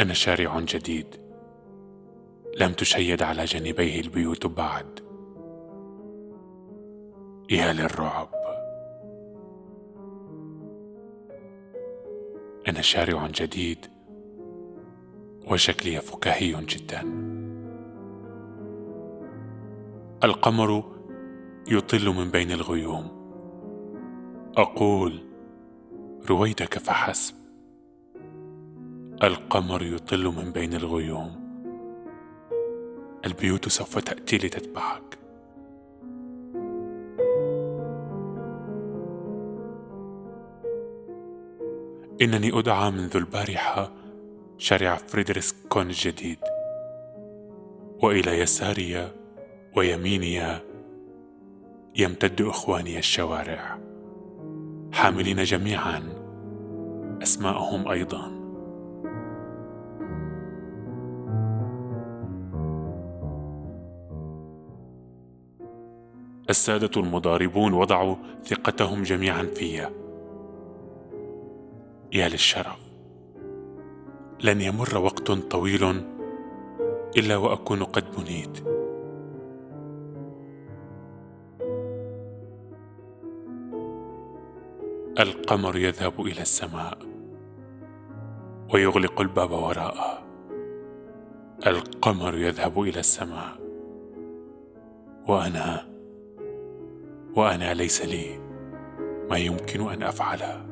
أنا شارع جديد. لم تشيد على جانبيه البيوت بعد. يا للرعب. أنا شارع جديد. وشكلي فكاهي جدا. القمر يطل من بين الغيوم. أقول رويدك فحسب. القمر يطل من بين الغيوم. البيوت سوف تأتي لتتبعك إنني أدعى منذ البارحة شارع فريدريس كون الجديد وإلى يساري ويميني يمتد إخواني الشوارع حاملين جميعا أسماءهم أيضا. السادة المضاربون وضعوا ثقتهم جميعا فيا. يا للشرف لن يمر وقت طويل إلا وأكون قد بنيت. القمر يذهب إلى السماء ويغلق الباب وراءه. القمر يذهب إلى السماء وأنا وأنا ليس لي ما يمكن أن أفعله